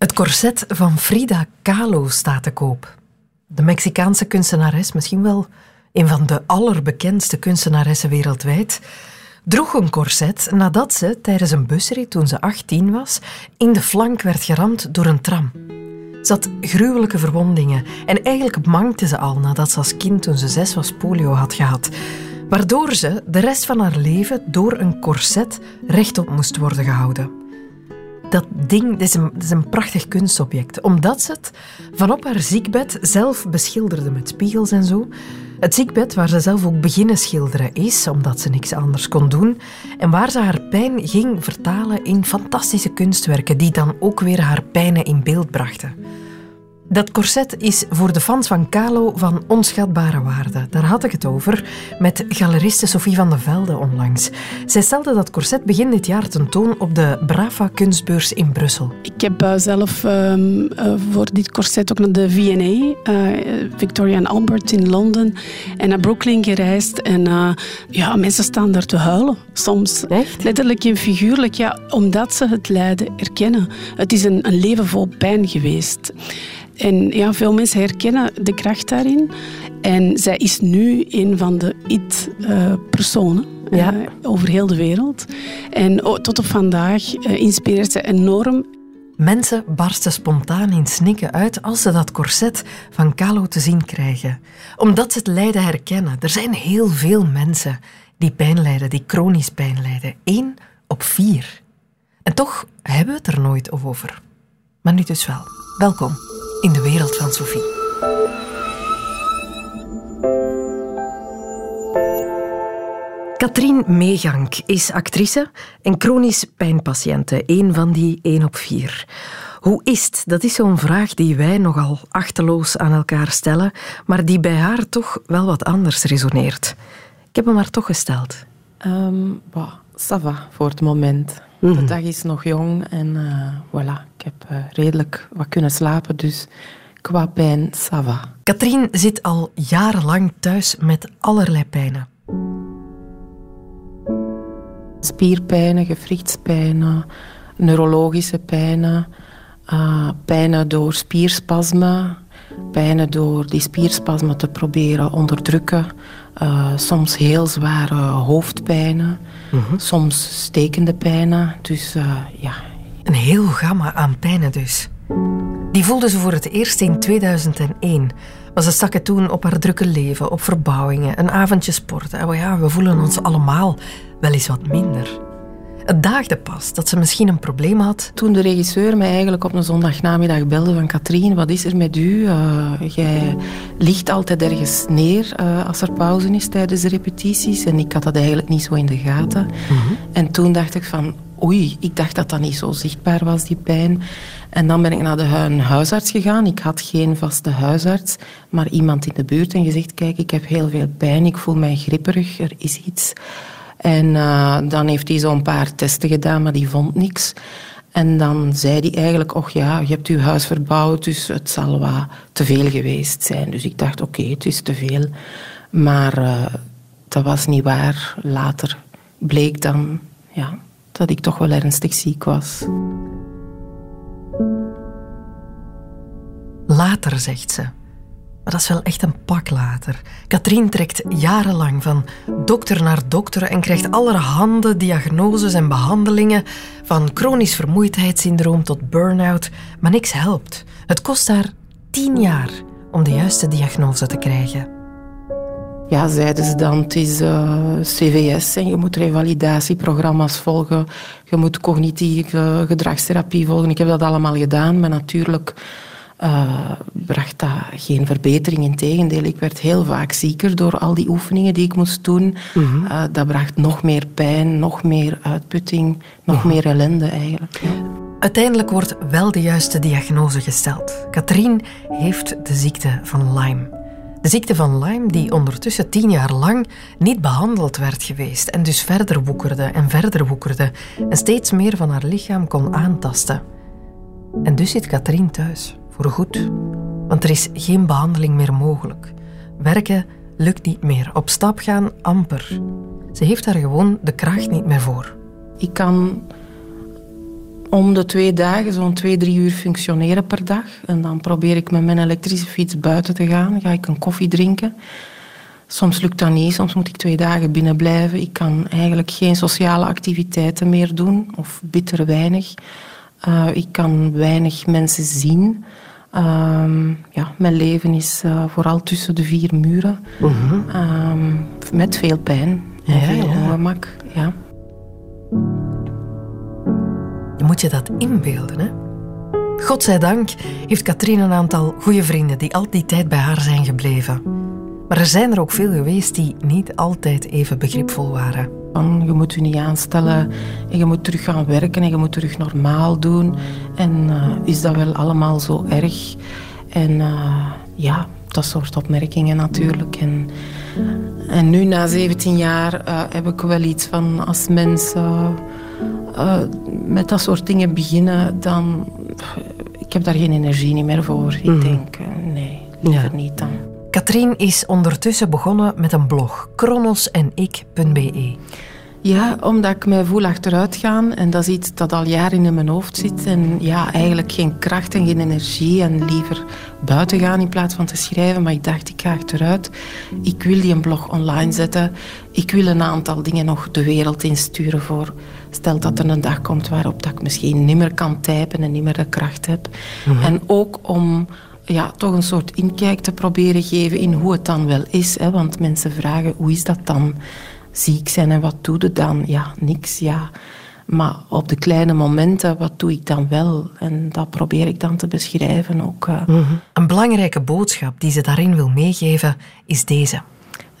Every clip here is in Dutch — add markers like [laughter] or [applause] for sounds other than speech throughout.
Het corset van Frida Kahlo staat te koop. De Mexicaanse kunstenares, misschien wel een van de allerbekendste kunstenaressen wereldwijd, droeg een corset nadat ze tijdens een busrit toen ze 18 was in de flank werd geramd door een tram. Ze had gruwelijke verwondingen en eigenlijk mankte ze al nadat ze als kind toen ze zes was polio had gehad, waardoor ze de rest van haar leven door een corset rechtop moest worden gehouden dat ding is, een, is een prachtig kunstobject. Omdat ze het vanop haar ziekbed zelf beschilderde met spiegels en zo. Het ziekbed waar ze zelf ook beginnen schilderen is, omdat ze niks anders kon doen. En waar ze haar pijn ging vertalen in fantastische kunstwerken die dan ook weer haar pijnen in beeld brachten. Dat corset is voor de fans van Kalo van onschatbare waarde. Daar had ik het over met galeriste Sophie van der Velde onlangs. Zij stelde dat corset begin dit jaar tentoon op de Brava kunstbeurs in Brussel. Ik heb uh, zelf uh, voor dit corset ook naar de V&A, uh, Victoria and Albert in Londen, en naar Brooklyn gereisd. En ja, mensen staan daar te huilen soms. Echt? Letterlijk en figuurlijk, ja, omdat ze het lijden erkennen. Het is een, een leven vol pijn geweest. En ja, veel mensen herkennen de kracht daarin. En zij is nu een van de IT-personen. Ja. Uh, over heel de wereld. En tot op vandaag uh, inspireert ze enorm. Mensen barsten spontaan in snikken uit als ze dat corset van Kalo te zien krijgen. Omdat ze het lijden herkennen. Er zijn heel veel mensen die pijn lijden, die chronisch pijn lijden. Eén op vier. En toch hebben we het er nooit over. Maar nu dus wel. Welkom in de wereld van Sophie. Katrien Meegank is actrice en chronisch pijnpatiënte, een van die 1 op 4. Hoe is het? Dat is zo'n vraag die wij nogal achteloos aan elkaar stellen, maar die bij haar toch wel wat anders resoneert. Ik heb hem haar toch gesteld. Um, bah, ça va voor het moment. De mhm. dag is nog jong en uh, voilà, ik heb uh, redelijk wat kunnen slapen, dus qua pijn, ça va. Katrien zit al jarenlang thuis met allerlei pijnen. Spierpijnen, gewrichtspijnen, neurologische pijnen, uh, pijnen door spierspasmen, pijnen door die spierspasmen te proberen onderdrukken, uh, soms heel zware hoofdpijnen, mhm. soms stekende pijnen. Dus uh, ja. Een heel gamma aan pijnen dus. Die voelde ze voor het eerst in 2001. Maar ze stak het toen op haar drukke leven, op verbouwingen, een avondje sporten. En ja, we voelen ons allemaal wel eens wat minder. Het daagde pas dat ze misschien een probleem had. Toen de regisseur mij eigenlijk op een zondagnamiddag belde van Katrien, wat is er met u? Uh, jij ligt altijd ergens neer uh, als er pauze is tijdens de repetities. En ik had dat eigenlijk niet zo in de gaten. Mhm. En toen dacht ik van, oei, ik dacht dat dat niet zo zichtbaar was, die pijn. En dan ben ik naar de huisarts gegaan. Ik had geen vaste huisarts, maar iemand in de buurt en gezegd, kijk, ik heb heel veel pijn, ik voel mij gripperig, er is iets. En uh, dan heeft hij zo'n paar testen gedaan, maar die vond niks. En dan zei hij eigenlijk, och ja, je hebt je huis verbouwd, dus het zal wat te veel geweest zijn. Dus ik dacht, oké, het is te veel. Maar uh, dat was niet waar. Later bleek dan ja, dat ik toch wel ernstig ziek was. Later, zegt ze. Maar dat is wel echt een pak later. Katrien trekt jarenlang van dokter naar dokter en krijgt allerhande diagnoses en behandelingen, van chronisch vermoeidheidssyndroom tot burn-out, maar niks helpt. Het kost haar tien jaar om de juiste diagnose te krijgen. Ja, zeiden ze dan, het is eh, CVS en je moet revalidatieprogramma's volgen, je moet cognitieve gedragstherapie volgen. Ik heb dat allemaal gedaan, maar natuurlijk uh, bracht dat geen verbetering. Integendeel, ik werd heel vaak zieker door al die oefeningen die ik moest doen. Mhm. Eh, dat bracht nog meer pijn, nog meer uitputting, nog mhm. meer ellende eigenlijk. Uiteindelijk wordt wel de juiste diagnose gesteld. Katrien heeft de ziekte van Lyme. De ziekte van Lyme die ondertussen tien jaar lang niet behandeld werd geweest en dus verder woekerde en verder woekerde en steeds meer van haar lichaam kon aantasten. En dus zit Katrien thuis goed. Want er is geen behandeling meer mogelijk. Werken lukt niet meer. Op stap gaan amper. Ze heeft daar gewoon de kracht niet meer voor. Ik kan om de twee dagen zo'n twee, drie uur functioneren per dag. En dan probeer ik met mijn elektrische fiets buiten te gaan. Ga ik een koffie drinken. Soms lukt dat niet, soms moet ik twee dagen binnen blijven. Ik kan eigenlijk geen sociale activiteiten meer doen, of bitter weinig. Uh, ik kan weinig mensen zien. Uh, ja, mijn leven is uh, vooral tussen de vier muren. Uh -huh. met veel pijn en ja, veel ja. ongemak. Ja. Je moet je dat inbeelden, hè? Godzijdank heeft Katrien een aantal goede vrienden die al die tijd bij haar zijn gebleven. Maar er zijn er ook veel geweest die niet altijd even begripvol waren. Je moet je niet aanstellen en je moet terug gaan werken en je moet terug normaal doen. En uh, is dat wel allemaal zo erg? En uh, ja, dat soort opmerkingen natuurlijk. En, en nu, na 17 jaar, uh, heb ik wel iets van als mensen met dat soort dingen beginnen, dan. Ik heb daar geen energie meer voor. Ik mhm. denk, nee, liever ja. niet dan. Katrien is ondertussen begonnen met een blog, kronosenik.be. Ja, omdat ik mij voel achteruit gaan en dat is iets dat al jaren in mijn hoofd zit. En ja, eigenlijk geen kracht en geen energie en liever buiten gaan in plaats van te schrijven. Maar ik dacht, ik ga achteruit. Ik wil die een blog online zetten. Ik wil een aantal dingen nog de wereld insturen voor... Stel dat er een dag komt waarop dat ik misschien niet meer kan typen en niet meer de kracht heb. Mhm. En ook om ja, toch een soort inkijk te proberen geven in hoe het dan wel is. Hè? Want mensen vragen, hoe is dat dan? Ziek zijn en wat doe je dan? Ja, niks, ja. Maar op de kleine momenten, wat doe ik dan wel? En dat probeer ik dan te beschrijven ook. Uh. Een belangrijke boodschap die ze daarin wil meegeven, is deze.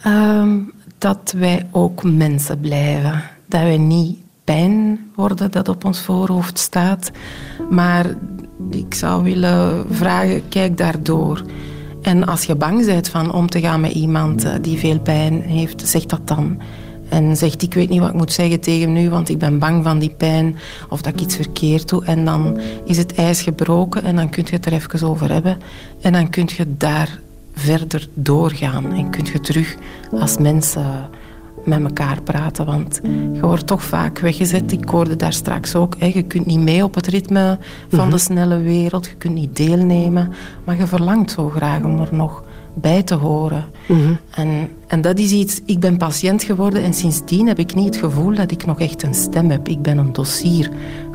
Uh, dat wij ook mensen blijven. Dat wij niet pijn worden dat op ons voorhoofd staat, maar ik zou willen vragen, kijk daardoor. En als je bang bent van om te gaan met iemand eh, die veel pijn heeft, zeg dat dan. En zegt, ik weet niet wat ik moet zeggen tegen u, want ik ben bang van die pijn of dat ik iets verkeerd doe. En dan is het ijs gebroken en dan kun je het er even over hebben. En dan kun je daar verder doorgaan en kun je terug als mensen met elkaar praten. Want je wordt toch vaak weggezet. Ik hoorde daar straks ook. Hè, je kunt niet mee op het ritme van de mhm. snelle wereld. Je kunt niet deelnemen. Maar je verlangt zo graag om er nog bij te horen. Mhm. en, en dat is iets... Ik ben patiënt geworden en sindsdien heb ik niet het gevoel dat ik nog echt een stem heb. Ik ben een dossier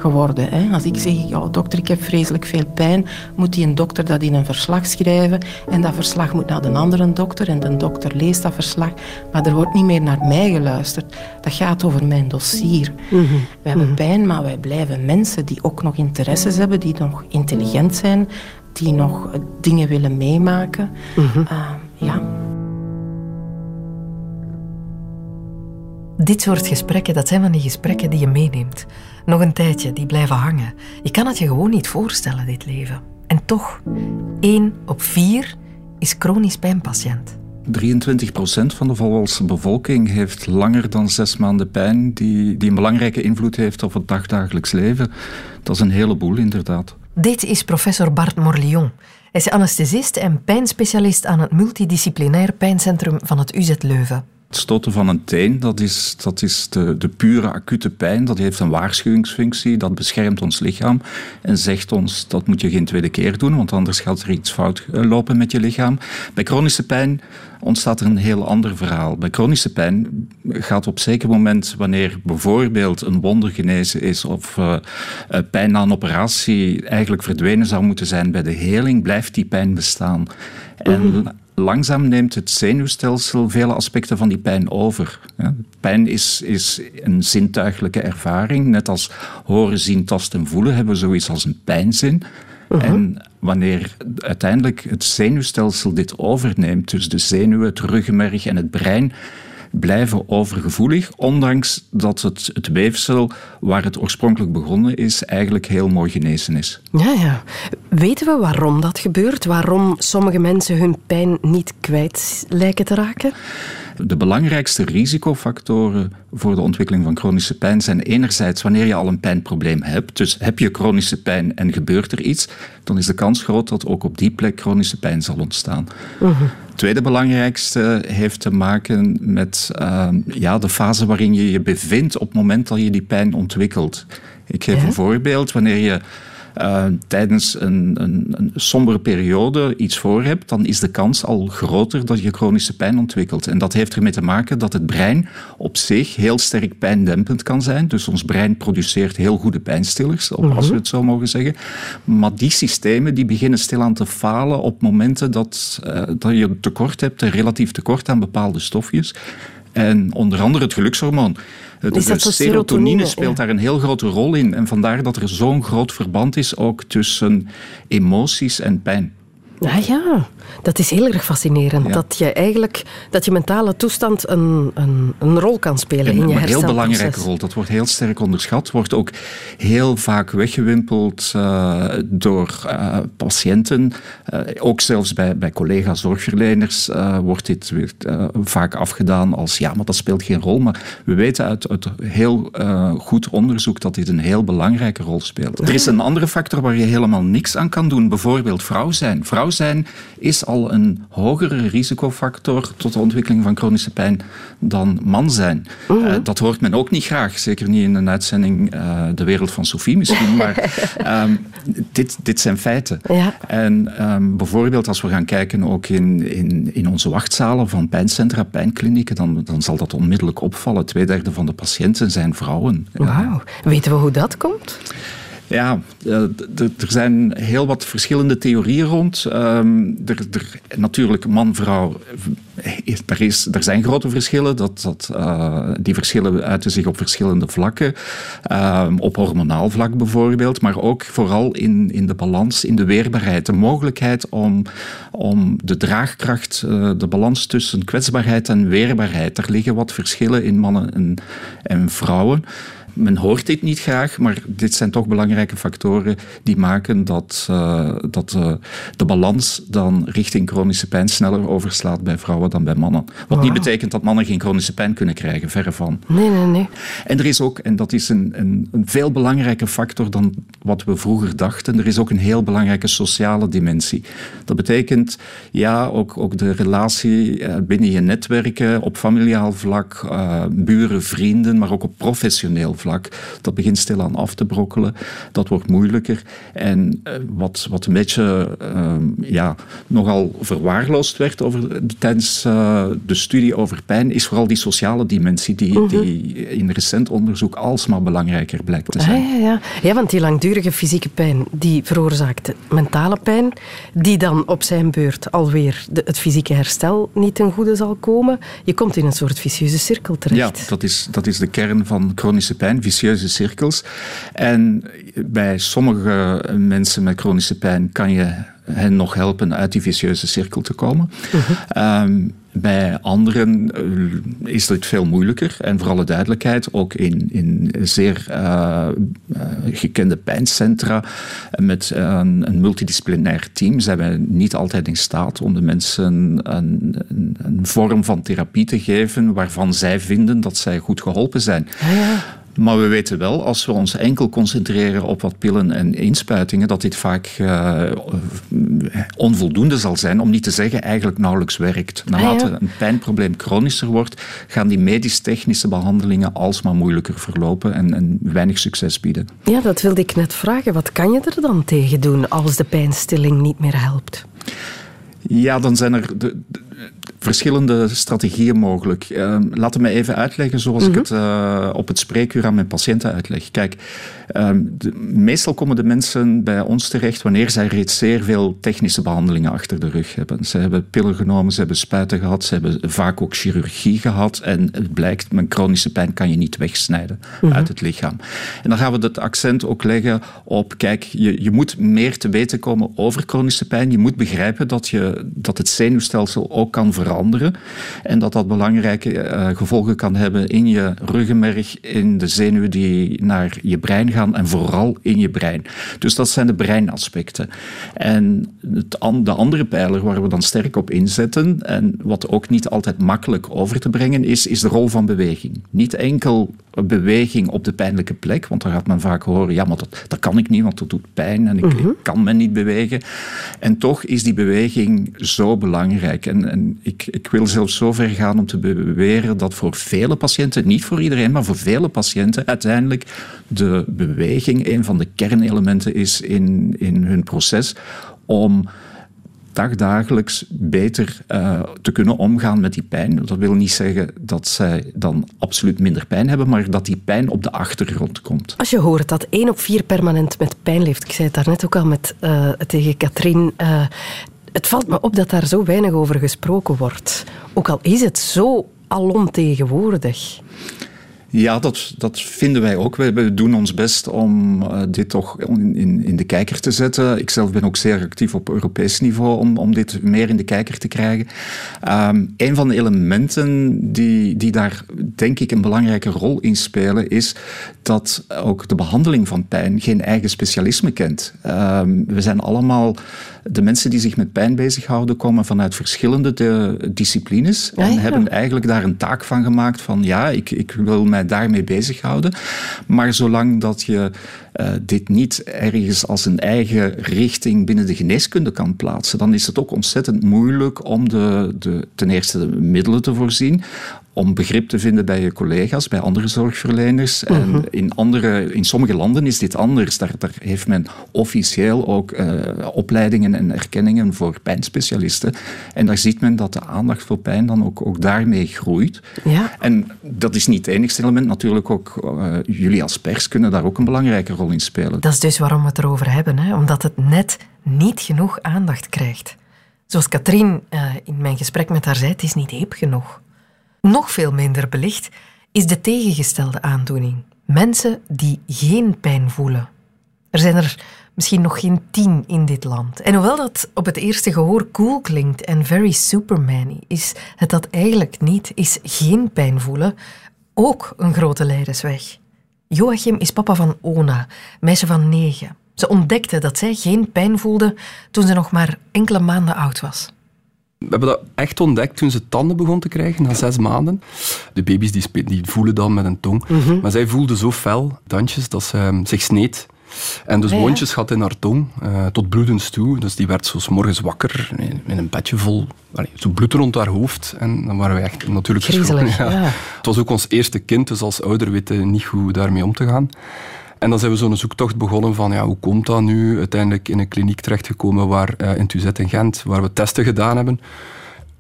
geworden. Hè. Als ik zeg, ja, dokter, ik heb vreselijk veel pijn, moet die een dokter dat in een verslag schrijven en dat verslag moet naar een andere dokter en de dokter leest dat verslag. Maar er wordt niet meer naar mij geluisterd. Dat gaat over mijn dossier. Mhm. We hebben mhm. pijn, maar wij blijven mensen die ook nog interesses hebben, die nog intelligent zijn, die nog dingen willen meemaken. Mhm. Ah, ja. Dit soort gesprekken, dat zijn van die gesprekken die je meeneemt. Nog een tijdje, die blijven hangen. Je kan het je gewoon niet voorstellen, dit leven. En toch, één op vier is chronisch pijnpatiënt. 23% van de volwassen bevolking heeft langer dan zes maanden pijn, die, die een belangrijke invloed heeft op het dagdagelijks leven. Dat is een heleboel, inderdaad. Dit is professor Bart Morlion. Hij is anesthesist en pijnspecialist aan het multidisciplinair pijncentrum van het UZ Leuven. Het stoten van een teen, dat is, dat is de, de pure acute pijn. Dat heeft een waarschuwingsfunctie, dat beschermt ons lichaam en zegt ons dat moet je geen tweede keer doen, want anders gaat er iets fout eh, lopen met je lichaam. Bij chronische pijn ontstaat er een heel ander verhaal. Bij chronische pijn gaat op zeker moment, wanneer bijvoorbeeld een wonder genezen is of uh, pijn na een operatie eigenlijk verdwenen zou moeten zijn bij de heling, blijft die pijn bestaan. En mhm langzaam neemt het zenuwstelsel vele aspecten van die pijn over. Pijn is, is een zintuigelijke ervaring. Net als horen, zien, tasten en voelen hebben we zoiets als een pijnzin. Uh-huh. En wanneer uiteindelijk het zenuwstelsel dit overneemt, dus de zenuwen, het ruggenmerg en het brein, blijven overgevoelig, ondanks dat het, het weefsel waar het oorspronkelijk begonnen is, eigenlijk heel mooi genezen is. Ja, ja. Weten we waarom dat gebeurt? Waarom sommige mensen hun pijn niet kwijt lijken te raken? De belangrijkste risicofactoren voor de ontwikkeling van chronische pijn zijn enerzijds wanneer je al een pijnprobleem hebt. Dus heb je chronische pijn en gebeurt er iets, dan is de kans groot dat ook op die plek chronische pijn zal ontstaan. Uh Het tweede belangrijkste heeft te maken met uh, ja, de fase waarin je je bevindt op het moment dat je die pijn ontwikkelt. Ik geef een voorbeeld. Wanneer je uh, tijdens een, een, een, sombere periode iets voor hebt, dan is de kans al groter dat je chronische pijn ontwikkelt. En dat heeft ermee te maken dat het brein op zich heel sterk pijndempend kan zijn. Dus ons brein produceert heel goede pijnstillers, als we mhm. het zo mogen zeggen. Maar die systemen die beginnen stilaan te falen op momenten dat, uh, dat je tekort hebt, een relatief tekort aan bepaalde stofjes. En onder andere het gelukshormoon. De, serotonine, speelt daar een heel grote rol in. En vandaar dat er zo'n groot verband is ook tussen emoties en pijn. Ah ja, dat is heel erg fascinerend. Dat je eigenlijk dat je mentale toestand een, een, een rol kan spelen in je herstelproces. Een heel belangrijke rol. Dat wordt heel sterk onderschat. Wordt ook heel vaak weggewimpeld uh, door uh, patiënten. Uh, ook zelfs bij, bij collega-zorgverleners wordt dit weer vaak afgedaan als ja, maar dat speelt geen rol. Maar we weten uit, uit heel goed onderzoek dat dit een heel belangrijke rol speelt. Er is een andere factor waar je helemaal niks aan kan doen. Bijvoorbeeld vrouw zijn. Vrouw zijn is al een hogere risicofactor tot de ontwikkeling van chronische pijn dan man zijn. Mhm. Eh, dat hoort men ook niet graag, zeker niet in een uitzending uh, De Wereld van Sophie misschien, [laughs] maar um, dit, dit zijn feiten. Ja. En um, bijvoorbeeld als we gaan kijken ook in, in, in onze wachtzalen van pijncentra, pijnklinieken, dan, dan zal dat onmiddellijk opvallen. Tweederde van de patiënten zijn vrouwen. Wauw. Weten we hoe dat komt? Ja, eh, er zijn heel wat verschillende theorieën rond. Ehm, natuurlijk, man-vrouw, eh, er, is, er zijn grote verschillen. Dat, dat, uh, die verschillen uiten zich op verschillende vlakken. Ehm, op hormonaal vlak bijvoorbeeld, maar ook vooral in, in de balans, in de weerbaarheid. De mogelijkheid om, om de draagkracht, de balans tussen kwetsbaarheid en weerbaarheid. Er liggen wat verschillen in mannen en, en vrouwen men hoort dit niet graag, maar dit zijn toch belangrijke factoren die maken dat, uh, dat uh, de balans dan richting chronische pijn sneller overslaat bij vrouwen dan bij mannen. Wat niet betekent dat mannen geen chronische pijn kunnen krijgen, verre van. Nee, nee, nee. En er is ook, en dat is een, een, een veel belangrijke factor dan wat we vroeger dachten, er is ook een heel belangrijke sociale dimensie. Dat betekent, ja, ook, ook de relatie uh, binnen je netwerken, op familiaal vlak, buren, vrienden, maar ook op professioneel vlak dat begint stilaan af te brokkelen. Dat wordt moeilijker. En uh, wat, wat een beetje uh, ja, nogal verwaarloosd werd over, tijdens uh, de studie over pijn, is vooral die sociale dimensie die, mm -hmm. die in recent onderzoek alsmaar belangrijker blijkt te zijn. Ah, ja, ja. ja, want die langdurige fysieke pijn die veroorzaakt mentale pijn, die dan op zijn beurt alweer de, het fysieke herstel niet ten goede zal komen. Je komt in een soort vicieuze cirkel terecht. Ja, dat is, dat is de kern van chronische pijn vicieuze cirkels. En bij sommige mensen met chronische pijn kan je hen nog helpen uit die vicieuze cirkel te komen. Uh-huh. Um, bij anderen uh, is dit veel moeilijker. En voor alle duidelijkheid, ook in, in zeer uh, gekende pijncentra met een, een, multidisciplinair team zijn we niet altijd in staat om de mensen een, een, een vorm van therapie te geven waarvan zij vinden dat zij goed geholpen zijn. Ja, ja. Maar we weten wel, als we ons enkel concentreren op wat pillen en inspuitingen, dat dit vaak uh, onvoldoende zal zijn, om niet te zeggen eigenlijk nauwelijks werkt. Naarmate ah, ja. een pijnprobleem chronischer wordt, gaan die medisch-technische behandelingen alsmaar moeilijker verlopen en, en, weinig succes bieden. Ja, dat wilde ik net vragen. Wat kan je er dan tegen doen als de pijnstilling niet meer helpt? Ja, dan zijn er de, de, verschillende strategieën mogelijk. Uh, laat me even uitleggen zoals mm -hmm. ik mhm. het uh, op het spreekuur aan mijn patiënten uitleg. Kijk, de, meestal komen de mensen bij ons terecht wanneer zij reeds zeer veel technische behandelingen achter de rug hebben. Ze hebben pillen genomen, ze hebben spuiten gehad, ze hebben vaak ook chirurgie gehad en het blijkt, mijn chronische pijn kan je niet wegsnijden -hmm. uit het lichaam. En dan gaan we het accent ook leggen op, kijk, je, je moet meer te weten komen over chronische pijn. Je moet begrijpen dat, je, dat het zenuwstelsel ook kan veranderen. En dat dat belangrijke uh, gevolgen kan hebben in je ruggenmerg, in de zenuwen die naar je brein gaan en vooral in je brein. Dus dat zijn de breinaspecten. En het, de andere pijler waar we dan sterk op inzetten, en wat ook niet altijd makkelijk over te brengen is, is de rol van beweging. Niet enkel beweging op de pijnlijke plek, want dan gaat men vaak horen, ja, maar dat, dat kan ik niet, want dat doet pijn en ik, uh -huh. ik kan men niet bewegen. En toch is die beweging zo belangrijk. En, en ik, ik wil zelfs zo ver gaan om te beweren dat voor vele patiënten, niet voor iedereen, maar voor vele patiënten, uiteindelijk de beweging een van de kernelementen is in, in hun proces om dagdagelijks beter uh, te kunnen omgaan met die pijn. Dat wil niet zeggen dat zij dan absoluut minder pijn hebben, maar dat die pijn op de achtergrond komt. Als je hoort dat één op vier permanent met pijn leeft, ik zei het daarnet ook al met, uh, tegen Katrien, uh, het valt me op dat daar zo weinig over gesproken wordt. Ook al is het zo alomtegenwoordig. Ja, dat, dat vinden wij ook. We, doen ons best om uh, dit toch in, in, in, de kijker te zetten. Ik zelf ben ook zeer actief op Europees niveau om, om dit meer in de kijker te krijgen. Um, een van de elementen die, die daar denk ik een belangrijke rol in spelen is dat ook de behandeling van pijn geen eigen specialisme kent. Um, we zijn allemaal de mensen die zich met pijn bezighouden komen vanuit verschillende de, disciplines en hebben eigenlijk daar een taak van gemaakt van ja, ik, ik wil daarmee bezighouden. Maar zolang dat je uh, dit niet ergens als een eigen richting binnen de geneeskunde kan plaatsen, dan is het ook ontzettend moeilijk om de, de, ten eerste de middelen te voorzien, om begrip te vinden bij je collega's, bij andere zorgverleners. En mhm. in, andere, in sommige landen is dit anders. Daar, daar heeft men officieel ook uh, opleidingen en erkenningen voor pijnspecialisten. En daar ziet men dat de aandacht voor pijn dan ook, ook daarmee groeit. Ja. En dat is niet het enigste element. Natuurlijk ook uh, jullie als pers kunnen daar ook een belangrijke rol in spelen. Dat is dus waarom we het erover hebben. Hè? Omdat het net niet genoeg aandacht krijgt. Zoals Katrien uh, in mijn gesprek met haar zei, het is niet heep genoeg. Nog veel minder belicht is de tegengestelde aandoening. Mensen die geen pijn voelen. Er zijn er misschien nog geen tien in dit land. En hoewel dat op het eerste gehoor cool klinkt en very superman is het dat eigenlijk niet. Is geen pijn voelen ook een grote leidersweg. Joachim is papa van Ona, meisje van negen. Ze ontdekte dat zij geen pijn voelde toen ze nog maar enkele maanden oud was. We hebben dat echt ontdekt toen ze tanden begon te krijgen, na zes maanden. De baby's die, die voelen dan met een tong. Mhm. Maar zij voelde zo fel, tandjes, dat ze um, zich sneed. En dus wondjes had in haar tong, uh, tot bloedens toe. Dus die werd zo morgens wakker, met een bedje vol, allee, zo bloed rond haar hoofd. En dan waren we echt natuurlijk [laughs] ja. Het was ook ons eerste kind, dus als ouder weten we niet hoe daarmee om te gaan. En dan zijn we zo'n zoektocht begonnen van ja, hoe komt dat nu? Uiteindelijk in een kliniek terechtgekomen waar, uh, in Tuzet in Gent, waar we testen gedaan hebben.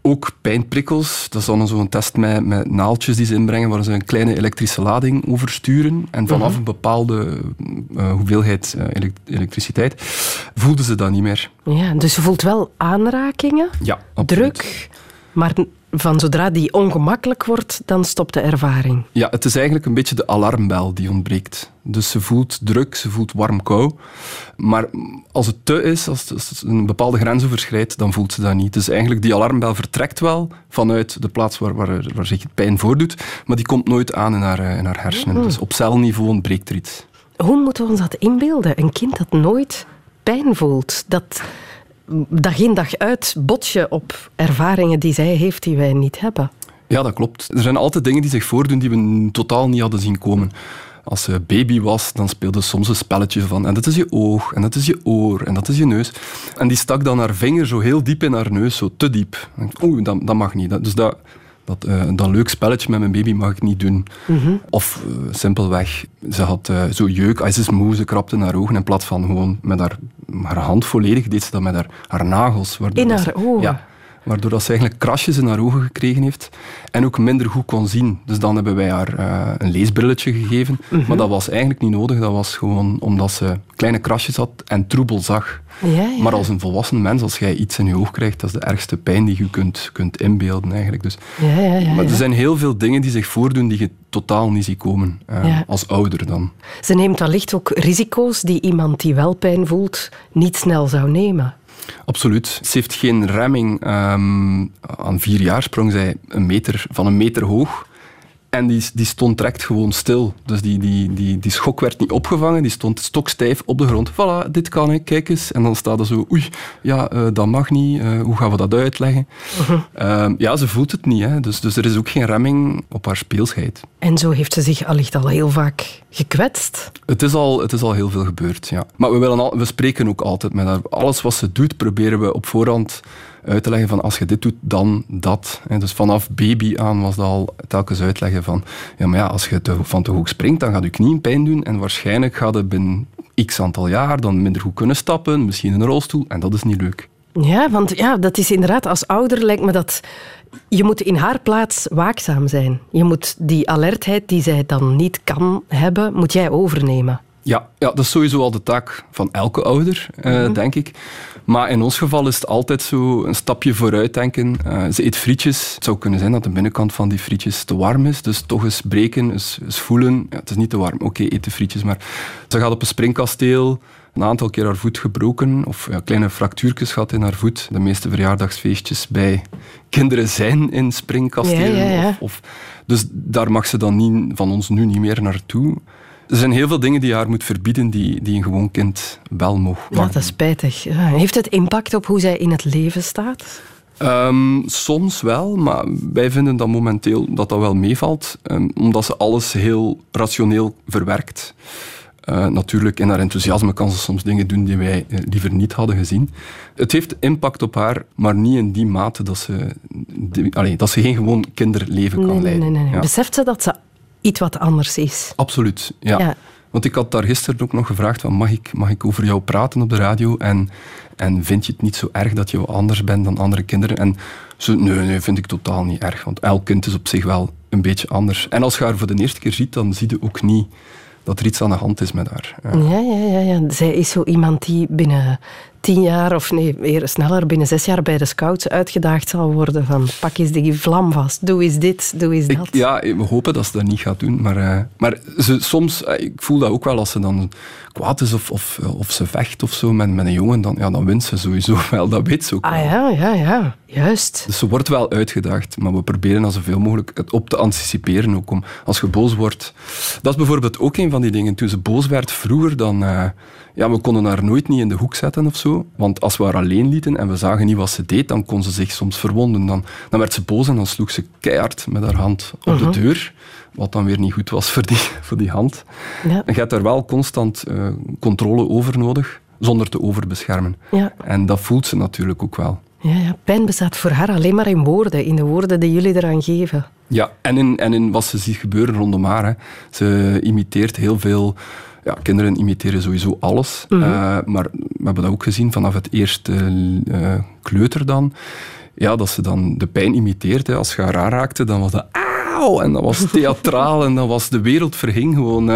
Ook pijnprikkels, dat is dan zo'n test met, met naaldjes die ze inbrengen, waar ze een kleine elektrische lading oversturen. En vanaf mhm. een bepaalde uh, hoeveelheid uh, elektriciteit voelden ze dat niet meer. Ja, dus je voelt wel aanrakingen, ja, druk, maar van zodra die ongemakkelijk wordt, dan stopt de ervaring. Ja, het is eigenlijk een beetje de alarmbel die ontbreekt. Dus ze voelt druk, ze voelt warm-kou. Maar als het te is, als het een bepaalde grens overschrijdt, dan voelt ze dat niet. Dus eigenlijk, die alarmbel vertrekt wel vanuit de plaats waar, waar, waar zich pijn voordoet, maar die komt nooit aan in haar, eh, in haar hersenen. Dus op celniveau ontbreekt er iets. Hoe moeten we ons dat inbeelden? Een kind dat nooit pijn voelt, dat dag in dag uit bot je op ervaringen die zij heeft die wij niet hebben. Ja, dat klopt. Er zijn altijd dingen die zich voordoen die we totaal niet hadden zien komen. Als ze baby was, dan speelde soms een spelletje van en dat is je oog, en dat is je oor, en dat is je neus. En die stak dan haar vinger zo heel diep in haar neus, zo te diep. Oeh, dat, dat mag niet. dus dat, dat, uh, dat leuk spelletje met mijn baby mag ik niet doen. Mhm. Of uh, simpelweg, ze had uh, zo jeuk, ah, ze is moe, ze krapte haar ogen in plaats van gewoon met haar, haar hand volledig, deed ze dat met haar, haar nagels. In haar ogen? Ja. Waardoor dat ze eigenlijk krasjes in haar ogen gekregen heeft en ook minder goed kon zien. Dus dan hebben wij haar uh, een leesbrilletje gegeven. Mhm. Maar dat was eigenlijk niet nodig. Dat was gewoon omdat ze kleine krasjes had en troebel zag. Ja, ja. Maar als een volwassen mens, als jij iets in je oog krijgt, dat is de ergste pijn die je kunt, kunt inbeelden eigenlijk. Dus, ja, maar er zijn heel veel dingen die zich voordoen die je totaal niet ziet komen, uh, als ouder dan. Ze neemt wellicht ook risico's die iemand die wel pijn voelt niet snel zou nemen. Absoluut. Ze heeft geen remming. Um, aan vier jaar sprong zij een meter, van een meter hoog. En die, die stond direct gewoon stil. Dus die, die, die, die schok werd niet opgevangen. Die stond stokstijf op de grond. Voilà, dit kan ik, kijk eens. En dan staat er zo, oei, ja, uh, dat mag niet. Uh, hoe gaan we dat uitleggen? Uh [laughs] ja, ze voelt het niet. Hè. Dus, dus er is ook geen remming op haar speelsheid. En zo heeft ze zich allicht al heel vaak gekwetst. Het is al, het is al heel veel gebeurd, ja. Maar we, willen al, we spreken ook altijd met haar. Alles wat ze doet, proberen we op voorhand uit te leggen van als je dit doet, dan dat. dus vanaf baby aan was dat al telkens uitleggen van ja, maar ja, als je van te hoog springt, dan gaat je knieën pijn doen en waarschijnlijk gaat het binnen x aantal jaar dan minder goed kunnen stappen, misschien een rolstoel en dat is niet leuk. Ja, want ja, dat is inderdaad, als ouder lijkt me dat je moet in haar plaats waakzaam zijn. Je moet die alertheid die zij dan niet kan hebben, moet jij overnemen. Ja, ja, dat is sowieso al de taak van elke ouder, eh, mhm. denk ik. Maar in ons geval is het altijd zo een stapje vooruit denken. Uh, ze eet frietjes. Het zou kunnen zijn dat de binnenkant van die frietjes te warm is. Dus toch eens breken, eens, eens voelen. Ja, het is niet te warm. Oké, eet de frietjes. Maar ze gaat op een springkasteel een aantal keer haar voet gebroken of ja, kleine fractuurtjes gehad in haar voet. De meeste verjaardagsfeestjes bij kinderen zijn in springkastelen. Of, of, dus daar mag ze dan niet, van ons nu niet meer naartoe. Er zijn heel veel dingen die je haar moet verbieden die, die een gewoon kind wel mag. Ja, dat is spijtig. Heeft het impact op hoe zij in het leven staat? Um, soms wel, maar wij vinden dat momenteel dat dat wel meevalt, um, omdat ze alles heel rationeel verwerkt. Uh, natuurlijk, in haar enthousiasme kan ze soms dingen doen die wij uh, liever niet hadden gezien. Het heeft impact op haar, maar niet in die mate dat ze, die, allee, dat ze geen gewoon kinderleven kan nee, leiden. Nee, nee, nee. Ja. Beseft ze dat ze iets wat anders is? Absoluut, ja. ja. Want ik had daar gisteren ook nog gevraagd, van, mag, ik, mag ik over jou praten op de radio? En, en vind je het niet zo erg dat je anders bent dan andere kinderen? En ze, nee, nee, vind ik totaal niet erg. Want elk kind is op zich wel een beetje anders. En als je haar voor de eerste keer ziet, dan zie je ook niet dat er iets aan de hand is met haar. Ja, ja, ja. ja. Zij is zo iemand die binnen tien jaar, of nee, weer sneller, binnen zes jaar bij de scouts uitgedaagd zal worden van pak eens die vlam vast, doe eens dit, doe eens dat. ja, we hopen dat ze dat niet gaat doen, maar, uh, maar ze, soms, uh, ik voel dat ook wel als ze dan kwaad is of, of, of ze vecht of zo met, met een jongen, dan, ja, dan wint ze sowieso [laughs] wel, dat weet ze ook ah, wel. ja, ja, ja, juist. Dus ze wordt wel uitgedaagd, maar we proberen dan zoveel mogelijk het op te anticiperen ook om, als je boos wordt. Dat is bijvoorbeeld ook een van die dingen, toen ze boos werd vroeger, dan... Uh, ja, we konden haar nooit niet in de hoek zetten of zo. Want als we haar alleen lieten en we zagen niet wat ze deed, dan kon ze zich soms verwonden. Dan, dan werd ze boos en dan sloeg ze keihard met haar hand op de mhm. deur. Wat dan weer niet goed was voor die, [laughs] voor die hand. Ja. En je hebt daar wel constant uh, controle over nodig, zonder te overbeschermen. Ja. En dat voelt ze natuurlijk ook wel. Ja, ja, pijn bestaat voor haar alleen maar in woorden, in de woorden die jullie eraan geven. Ja, en in, en in wat ze ziet gebeuren rondom haar. Hè. Ze imiteert heel veel ja, kinderen imiteren sowieso alles. Mhm. Eh, maar we hebben dat ook gezien vanaf het eerste uh, kleuter dan. Ja, dat ze dan de pijn imiteert. Hè. Als je haar aanraakte, dan was dat auw! En dat was theatraal en dat was de wereld verging gewoon. Uh,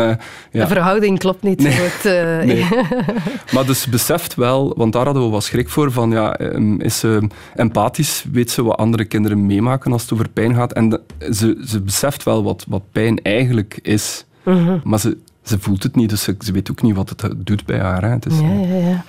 ja. De verhouding klopt niet. Nee. [laughs] Nee. [laughs] maar dus beseft wel, want daar hadden we wat schrik voor, van ja, ehm, is ze empathisch, weet ze wat andere kinderen meemaken als het over pijn gaat. En ze, ze beseft wel wat, wat pijn eigenlijk is. Mhm. Maar ze, ze voelt het niet, dus ze, weet ook niet wat het doet bij haar. Hè. ja, ja, ja.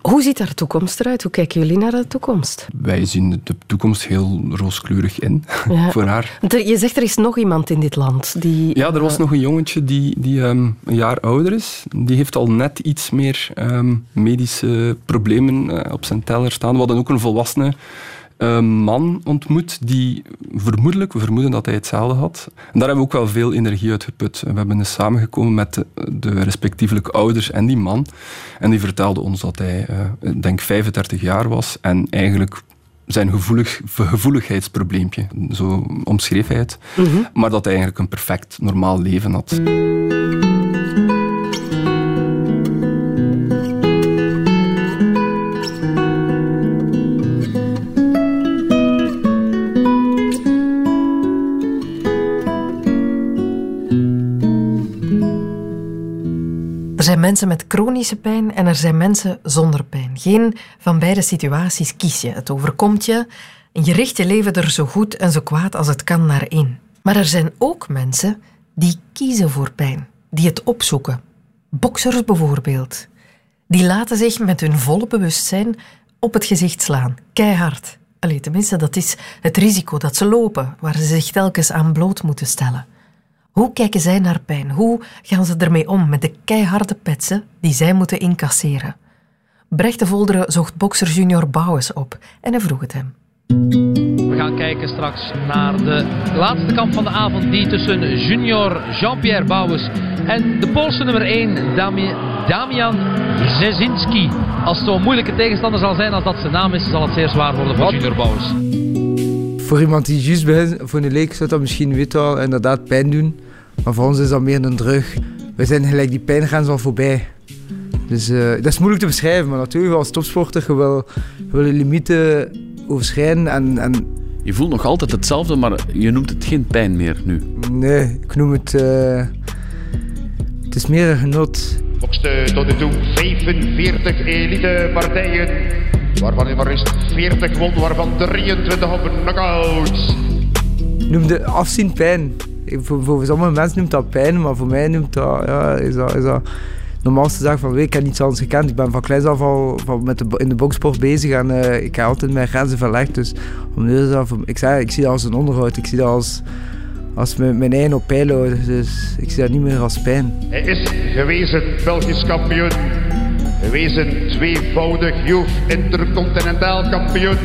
Hoe ziet haar toekomst eruit? Hoe kijken jullie naar de toekomst? Wij zien de toekomst heel rooskleurig in [laughs] voor haar. Je zegt er is nog iemand in dit land die... Ja, er was nog een jongetje die, die ehm, een jaar ouder is. Die heeft al net iets meer ehm, medische problemen uh, op zijn teller staan. We hadden ook een volwassene man ontmoet die vermoedelijk, we vermoeden dat hij hetzelfde had. En daar hebben we ook wel veel energie uit geput. We hebben dus samengekomen met de, de respectievelijke ouders en die man. En die vertelde ons dat hij, uh, denk 35 jaar was en eigenlijk zijn gevoelig, gevoeligheidsprobleempje, zo omschreef hij het. Mhm. Maar dat hij eigenlijk een perfect normaal leven had. Zijn mensen met chronische pijn en er zijn mensen zonder pijn. Geen van beide situaties kies je. Het overkomt je en je richt je leven er zo goed en zo kwaad als het kan naar in. Maar er zijn ook mensen die kiezen voor pijn, die het opzoeken. Boksers bijvoorbeeld. Die laten zich met hun volle bewustzijn op het gezicht slaan, keihard. Allee, tenminste, dat is het risico dat ze lopen, waar ze zich telkens aan bloot moeten stellen. Hoe kijken zij naar pijn? Hoe gaan ze ermee om met de keiharde petsen die zij moeten incasseren? Brecht de Volderen zocht bokser Junior Bouwens op en hij vroeg het hem. We gaan kijken straks naar de laatste kamp van de avond, die tussen junior Jean-Pierre Bouwens en de Poolse nummer 1, Damian Zezinski. Als het zo'n moeilijke tegenstander zal zijn als dat zijn naam is, zal het zeer zwaar worden voor Junior Bouwers. Voor iemand die juist begint, voor een leek, zou dat misschien weet wel inderdaad pijn doen. Maar voor ons is dat meer een drug. We zijn gelijk die pijngrens al voorbij. Dus uh, dat is moeilijk te beschrijven, maar natuurlijk als topsporter je wil je wil je limieten overschrijden en, en je voelt nog altijd hetzelfde, maar je noemt het geen pijn meer nu. Nee, ik noem het. Uh, het is meer een genot. Bokste tot nu toe 45 elite partijen. Waarvan hij maar eens 40 won, waarvan 23 op knockouts. Noem de afzien pijn. Voor, voor sommige mensen noemt dat pijn, maar voor mij noemt dat, ja, is dat, is dat normaalste zaak van ik heb niets anders gekend. Ik ben van kleins af al van met de, in de boksport bezig en uh, ik heb altijd mijn grenzen verlegd. Dus om af, ik, zei, ik zie dat als een onderhoud. Ik zie dat als, als mijn, mijn eigen op peil houden. Dus ik zie dat niet meer als pijn. Hij is gewezen Belgisch kampioen. Gewezen tweevoudig Youth Intercontinentaal kampioen.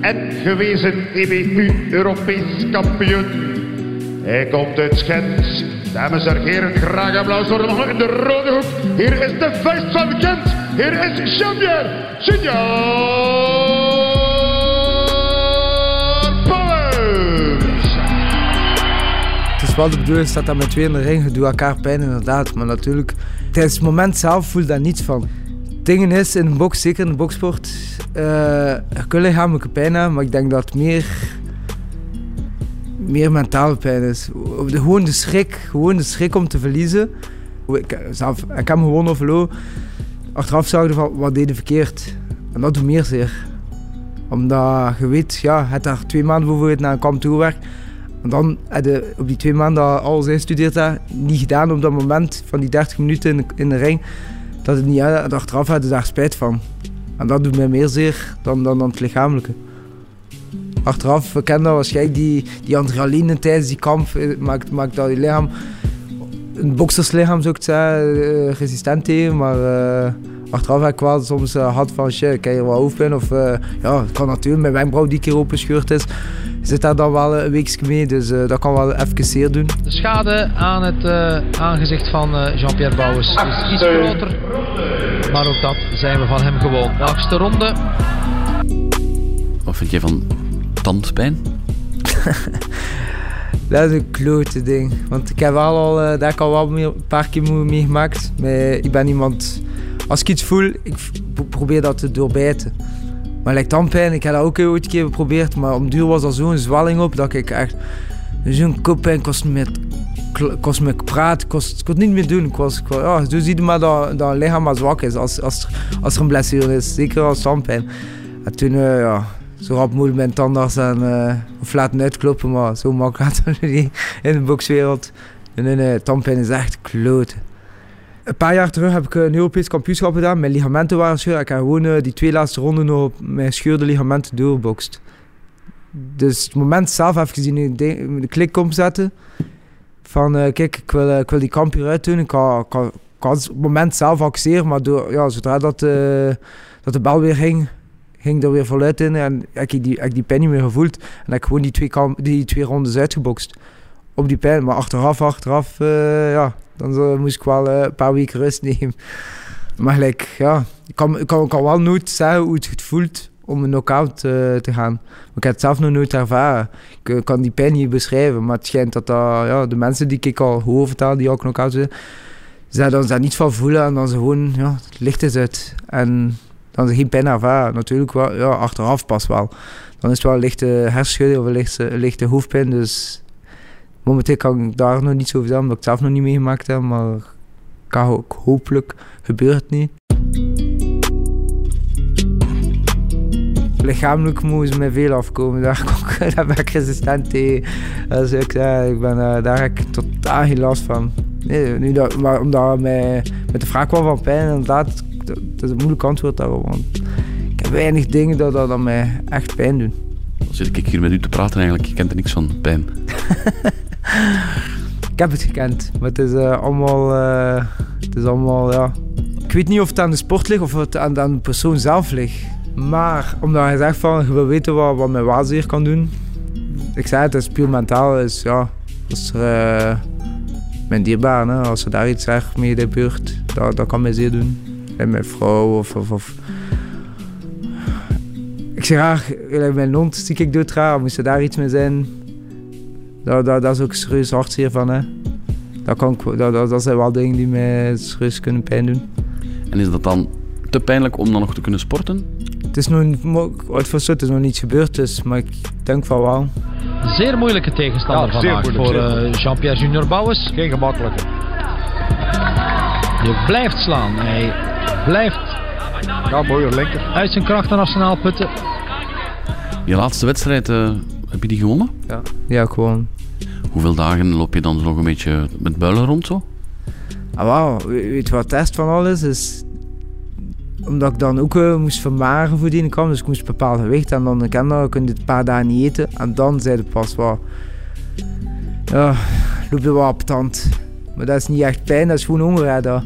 En gewezen EBU Europees kampioen. Hij komt uit Gent. Dames en heren, graag applaus voor man in de rode hoek. Hier is de vuist van Gent. Hier is. Het is wel de bedoeling dat dat met twee in de ring. Elkaar pijn inderdaad. Maar natuurlijk, tijdens het moment zelf voel je daar niets van. Dingen is in een box, zeker in de boksport, er kunnen lichamelijke pijn hebben, maar ik denk dat het meer meer mentale pijn is. De, gewoon de schrik, gewoon de schrik om te verliezen. Ik, zelf, ik heb hem gewoon verloren. Achteraf zag van wat deed verkeerd. En dat doet meer zeer. Omdat je weet, ja, je daar twee maanden bijvoorbeeld naar een kamp toegewerkt. En dan heb je op die twee maanden dat alles ingestudeerd hebt, niet gedaan op dat moment van die 30 minuten in de, in de ring. Dat het niet had, achteraf had je daar spijt van. En dat doet mij meer zeer dan, dan, dan het lichamelijke. Achteraf, we kennen dat waarschijnlijk, die, die adrenaline tijdens die kamp eh, maakt, maakt dat je lichaam, een bokserslichaam zou ik uh, resistent tegen, maar uh, achteraf heb ik wel soms had van shit, ik hier wat hoofdpijn of ja, het kan natuurlijk, mijn wenkbrauw die keer openscheurd is, zit daar dan wel een weekje mee, dus dat kan wel even zeer doen. De schade aan het aangezicht van Jean-Pierre Bouwers is iets groter, maar ook dat zijn we van hem gewoon. Achtste ronde. Wat vind jij van tandpijn? [laughs] dat is een klote ding. Want ik heb wel al, uh, daar al wel een paar keer meegemaakt. Maar ik ben iemand, als ik iets voel, ik probeer dat te doorbijten. Maar like tandpijn, ik heb dat ook ooit een keer geprobeerd. Maar om duur was er zo'n zwelling op dat ik echt... Zo'n koppijn kost me, kost me praten, kost, kost niet meer doen. Ik was, ik was, ja, zo zie je maar dat, dat lichaam maar zwak is als, als, als er een blessure is. Zeker als tandpijn. En toen, uh, ja, zo rap moeilijk mijn tandarts en, uh, of laten uitkloppen, maar zo makkelijk gaat het niet in de bokswereld. En nee, tandpijn is echt kloten. Een paar jaar terug heb ik een Europees kampioenschap gedaan. Mijn ligamenten waren scheurd. Ik heb gewoon uh, die twee laatste ronden op mijn scheurde ligamenten doorbokst. Dus het moment zelf heb ik gezien de klik omzetten. Van uh, kijk, ik wil, ik wil die kamp hieruit doen. Ik kan, kan, kan het moment zelf accepteren, maar door, ja, zodra dat, dat de bel weer ging, ging er weer voluit in en heb ik die, heb die pijn niet meer gevoeld. En heb ik gewoon die twee, die twee rondes uitgebokst op die pijn. Maar achteraf, achteraf, ja, dan moest ik wel een paar weken rust nemen. Maar gelijk, ja, ik kan, kan, kan wel nooit zeggen hoe het voelt om een knockout uh, te gaan. Ik heb het zelf nog nooit ervaren. Ik kan die pijn niet beschrijven, maar het schijnt dat, ja, de mensen die ik al hoor vertellen, die ook knock-out zijn, ze dan daar niet van voelen en dan ze gewoon, ja, het licht is uit. En dan geen pijn ervaren. Natuurlijk wel, ja, achteraf pas wel. Dan is het wel lichte hersenschudding of een lichte, hoofdpijn. Dus momenteel kan ik daar nog niet zo over omdat ik het zelf nog niet meegemaakt heb. Maar hopelijk gebeurt het niet. Lichamelijk moest mij veel afkomen. Daar, [laughs] ook, daar ben ik resistent tegen. Dus ik, ik ben, uh, daar heb ik totaal geen last van. Nee, nu dat, maar omdat mij met de vraag kwam van pijn, inderdaad, dat, is een moeilijk antwoord daarop. Want ik heb weinig dingen dat, dat, mij echt pijn doen. Dan zit ik hier met u te praten eigenlijk. Je kent er niks van pijn. [laughs] ik heb het gekend. Maar het is uh, allemaal... Uh, het is allemaal, ja... Ik weet niet of het aan de sport ligt of het aan, aan de persoon zelf ligt. Maar omdat hij zegt van, je wil weten wat, wat mijn waanzeer kan doen. Ik zei het, het is puur mentaal. Is, ja, als er, uh, mijn dierbaar, hè, als er daar iets erg mee gebeurt, dat, dat kan mij zeer doen. En mijn vrouw of... of. Ik zeg graag, mijn hond zie ik doodgaan, er daar iets mee zijn. Dat, dat, dat is ook serieus hartzeer van, hè. Dat, kan, dat, dat, dat zijn wel dingen die mij serieus kunnen pijn doen. En is dat dan te pijnlijk om dan nog te kunnen sporten? Het is nog, uit voor het is nog niet gebeurd, dus, maar ik denk van wel. Zeer moeilijke tegenstander Ja, zeer vandaag moeilijk, voor zeer eh, Jean-Pierre Junior Bouwens. Geen gemakkelijke. Je blijft slaan. Hij blijft Ja, mooie linker. uit zijn krachten arsenaal putten. Je laatste wedstrijd, eh, heb je die gewonnen? Ja, ja gewoon. Hoeveel dagen loop je dan nog een beetje met builen rond zo? Ah, wauw, we- weet je wat het test van alles is? Omdat ik dan ook eh, moest vermaren voor die kwam, dus ik moest een bepaald gewicht en dan kan dat, kun je het een paar dagen niet eten. En dan zei het pas wel, ja, loop je wel op tand. Maar dat is niet echt pijn, dat is gewoon honger. Hè, dat.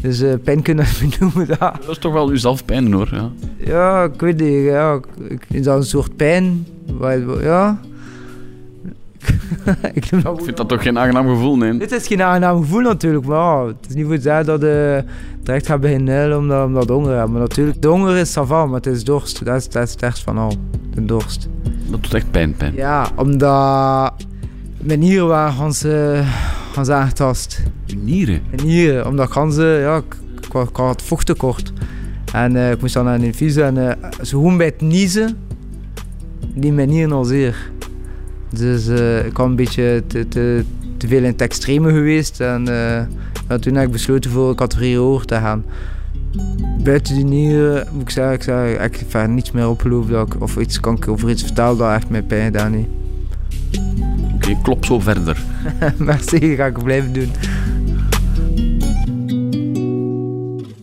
Dus eh, pijn kunnen we [laughs] noemen dat. Dat is toch wel jezelf pijn hoor. Ja. Ja, ik weet niet. Ja, ik- is dat een soort pijn? Ja. [laughs] ik dat vind dat toch geen aangenaam gevoel, nee. Dit is geen aangenaam gevoel natuurlijk, maar ja, het is niet voor zeggen dat je direct gaat beginnen huilen omdat, omdat honger hebt. Maar natuurlijk, de honger is savant, maar het is dorst. Dat is, dat is het ergst van al, de dorst. Dat doet echt pijn, pijn. Ja, omdat mijn nieren waren gans, uh, aangetast. Je nieren. Mijn nieren, omdat ganzen, ja, ik, ik, ik had vochttekort. En eh, ik moest dan naar een infuus en uh, gewoon bij het niezen, die mijn nieren al zeer. Dus eh, ik was een beetje te, te, te veel in het extreme geweest. En eh, ja, toen heb ik besloten voor categorie hoger te gaan. Buiten die nieren moet ik zeggen, ik, zeg, ik heb verder niets meer opgelopen. Dat ik, of iets kan ik over iets vertellen dat echt mijn pijn gedaan heeft. Oké, klop zo verder. [laughs] Merci, ga ik blijven doen.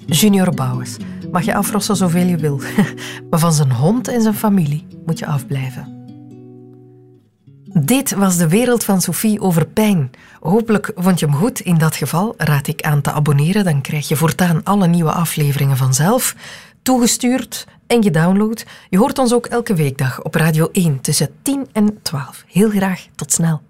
Junior Bouwens mag je afrossen zoveel je wil. [laughs] maar van zijn hond en zijn familie moet je afblijven. Dit was de wereld van Sophie over pijn. Hopelijk vond je hem goed. In dat geval raad ik aan te abonneren. Dan krijg je voortaan alle nieuwe afleveringen vanzelf toegestuurd en gedownload. Je hoort ons ook elke weekdag op Radio 1 tussen 10 en 12. Heel graag tot snel.